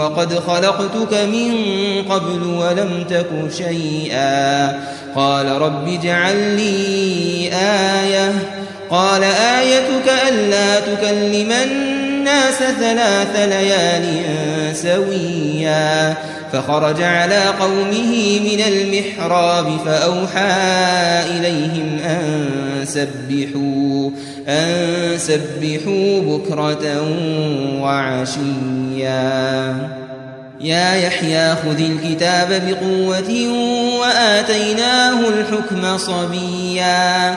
وقد خلقتك من قبل ولم تك شيئا. قال رب اجعل لي آية. قال آيتك ألا تكلم الناس ثلاث ليال سويا فخرج على قومه من المحراب فأوحى إليهم أن سبحوا أن سبحوا بكرة وعشيا. يا يحيى خذ الكتاب بقوة وآتيناه الحكم صبيا.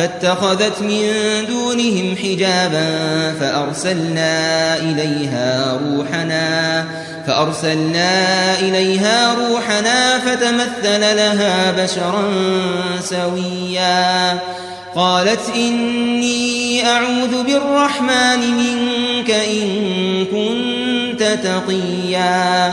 فاتخذت من دونهم حجابا فأرسلنا إليها روحنا فأرسلنا إليها روحنا فتمثل لها بشرا سويا. قالت إني أعوذ بالرحمن منك إن كنت تقيا.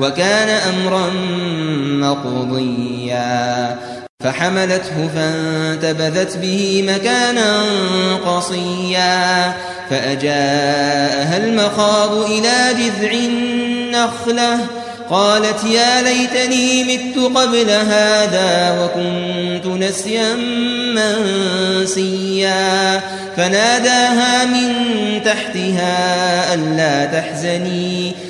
وكان أمرا مقضيا. فحملته فانتبذت به مكانا قصيا. فأجاءها المخاض إلى جذع النخلة. قالت يا ليتني مت قبل هذا وكنت نسيا منسيا. فناداها من تحتها ألا تحزني.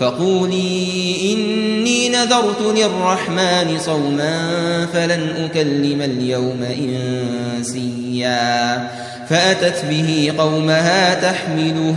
فقولي إني نذرت للرحمن صوما فلن أكلم اليوم إنسيا. فأتت به قومها تحمله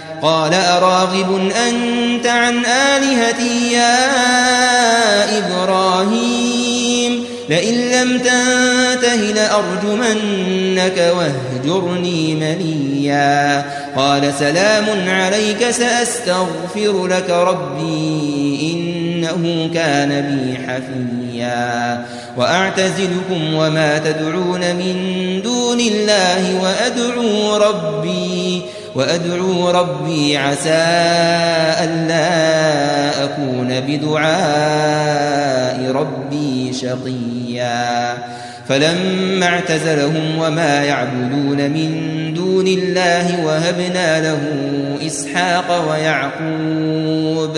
قال أراغب أنت عن آلهتي يا إبراهيم لئن لم تنته لأرجمنك واهجرني مليا قال سلام عليك سأستغفر لك ربي إنه كان بي حفيا وأعتزلكم وما تدعون من دون الله وأدعو ربي وأدعو ربي عسى ألا أكون بدعاء ربي شقيا. فلما اعتزلهم وما يعبدون من دون الله وهبنا له إسحاق ويعقوب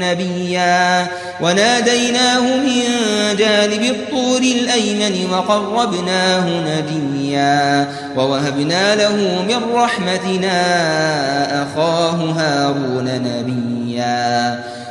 نبيا. وناديناه من جانب الطور الأيمن وقربناه نجيا. ووهبنا له من رحمتنا أخاه هارون نبيا.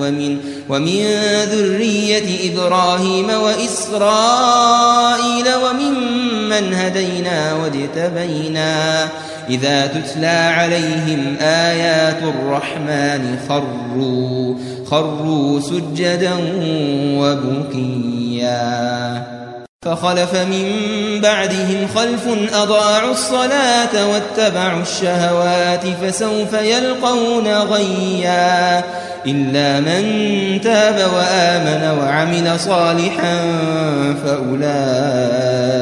ومن ومن ذرية إبراهيم وإسرائيل وممن هدينا واجتبينا إذا تتلى عليهم آيات الرحمن خروا خروا سجدا وبكيا فخلف من بعدهم خلف أضاعوا الصلاة واتبعوا الشهوات فسوف يلقون غيا إلا من تاب وآمن وعمل صالحا فأولئك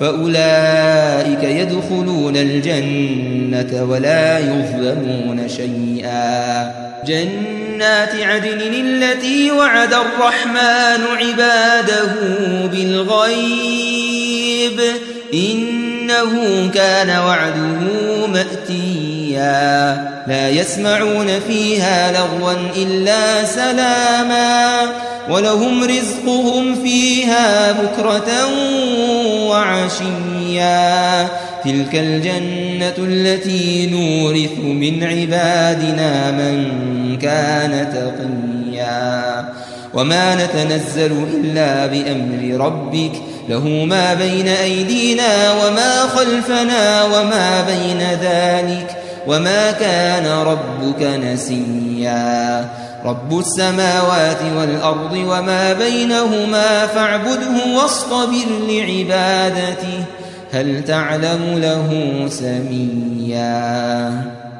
فأولئك يدخلون الجنة ولا يظلمون شيئا. جنات عدن التي وعد الرحمن عباده بالغيب إنه كان وعده مأتيا. لا يسمعون فيها لغوا إلا سلاما ولهم رزقهم فيها بكرة وعشيا. تلك الجنة التي نورث من عبادنا من كان تقيا. وما نتنزل إلا بأمر ربك. له ما بين أيدينا وما خلفنا وما بين ذلك. وما كان ربك نسيا. رب السماوات والأرض وما بينهما فاعبده واصطبر لعبادته هل تعلم له سميا؟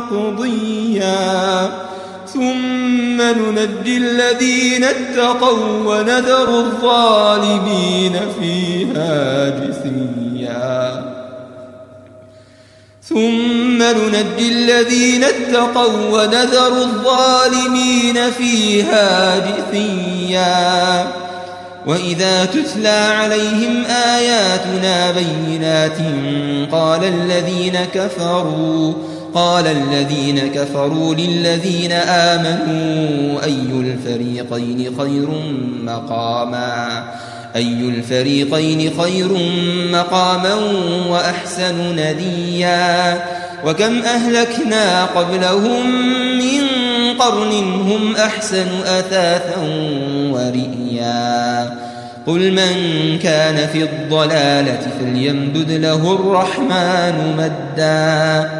مقضيا. ثم ننجي الذين اتقوا ونذر الظالمين فيها جثيا. ثم ننجي الذين اتقوا ونذر الظالمين فيها جثيا. وإذا تتلى عليهم آياتنا بينات قال الذين كفروا قال الذين كفروا للذين آمنوا أي الفريقين خير مقاما؟ أي الفريقين خير مقاما وأحسن نديا؟ وكم أهلكنا قبلهم من قرن هم أحسن أثاثا ورئيا؟ قل من كان في الضلالة فليمدد له الرحمن مدا.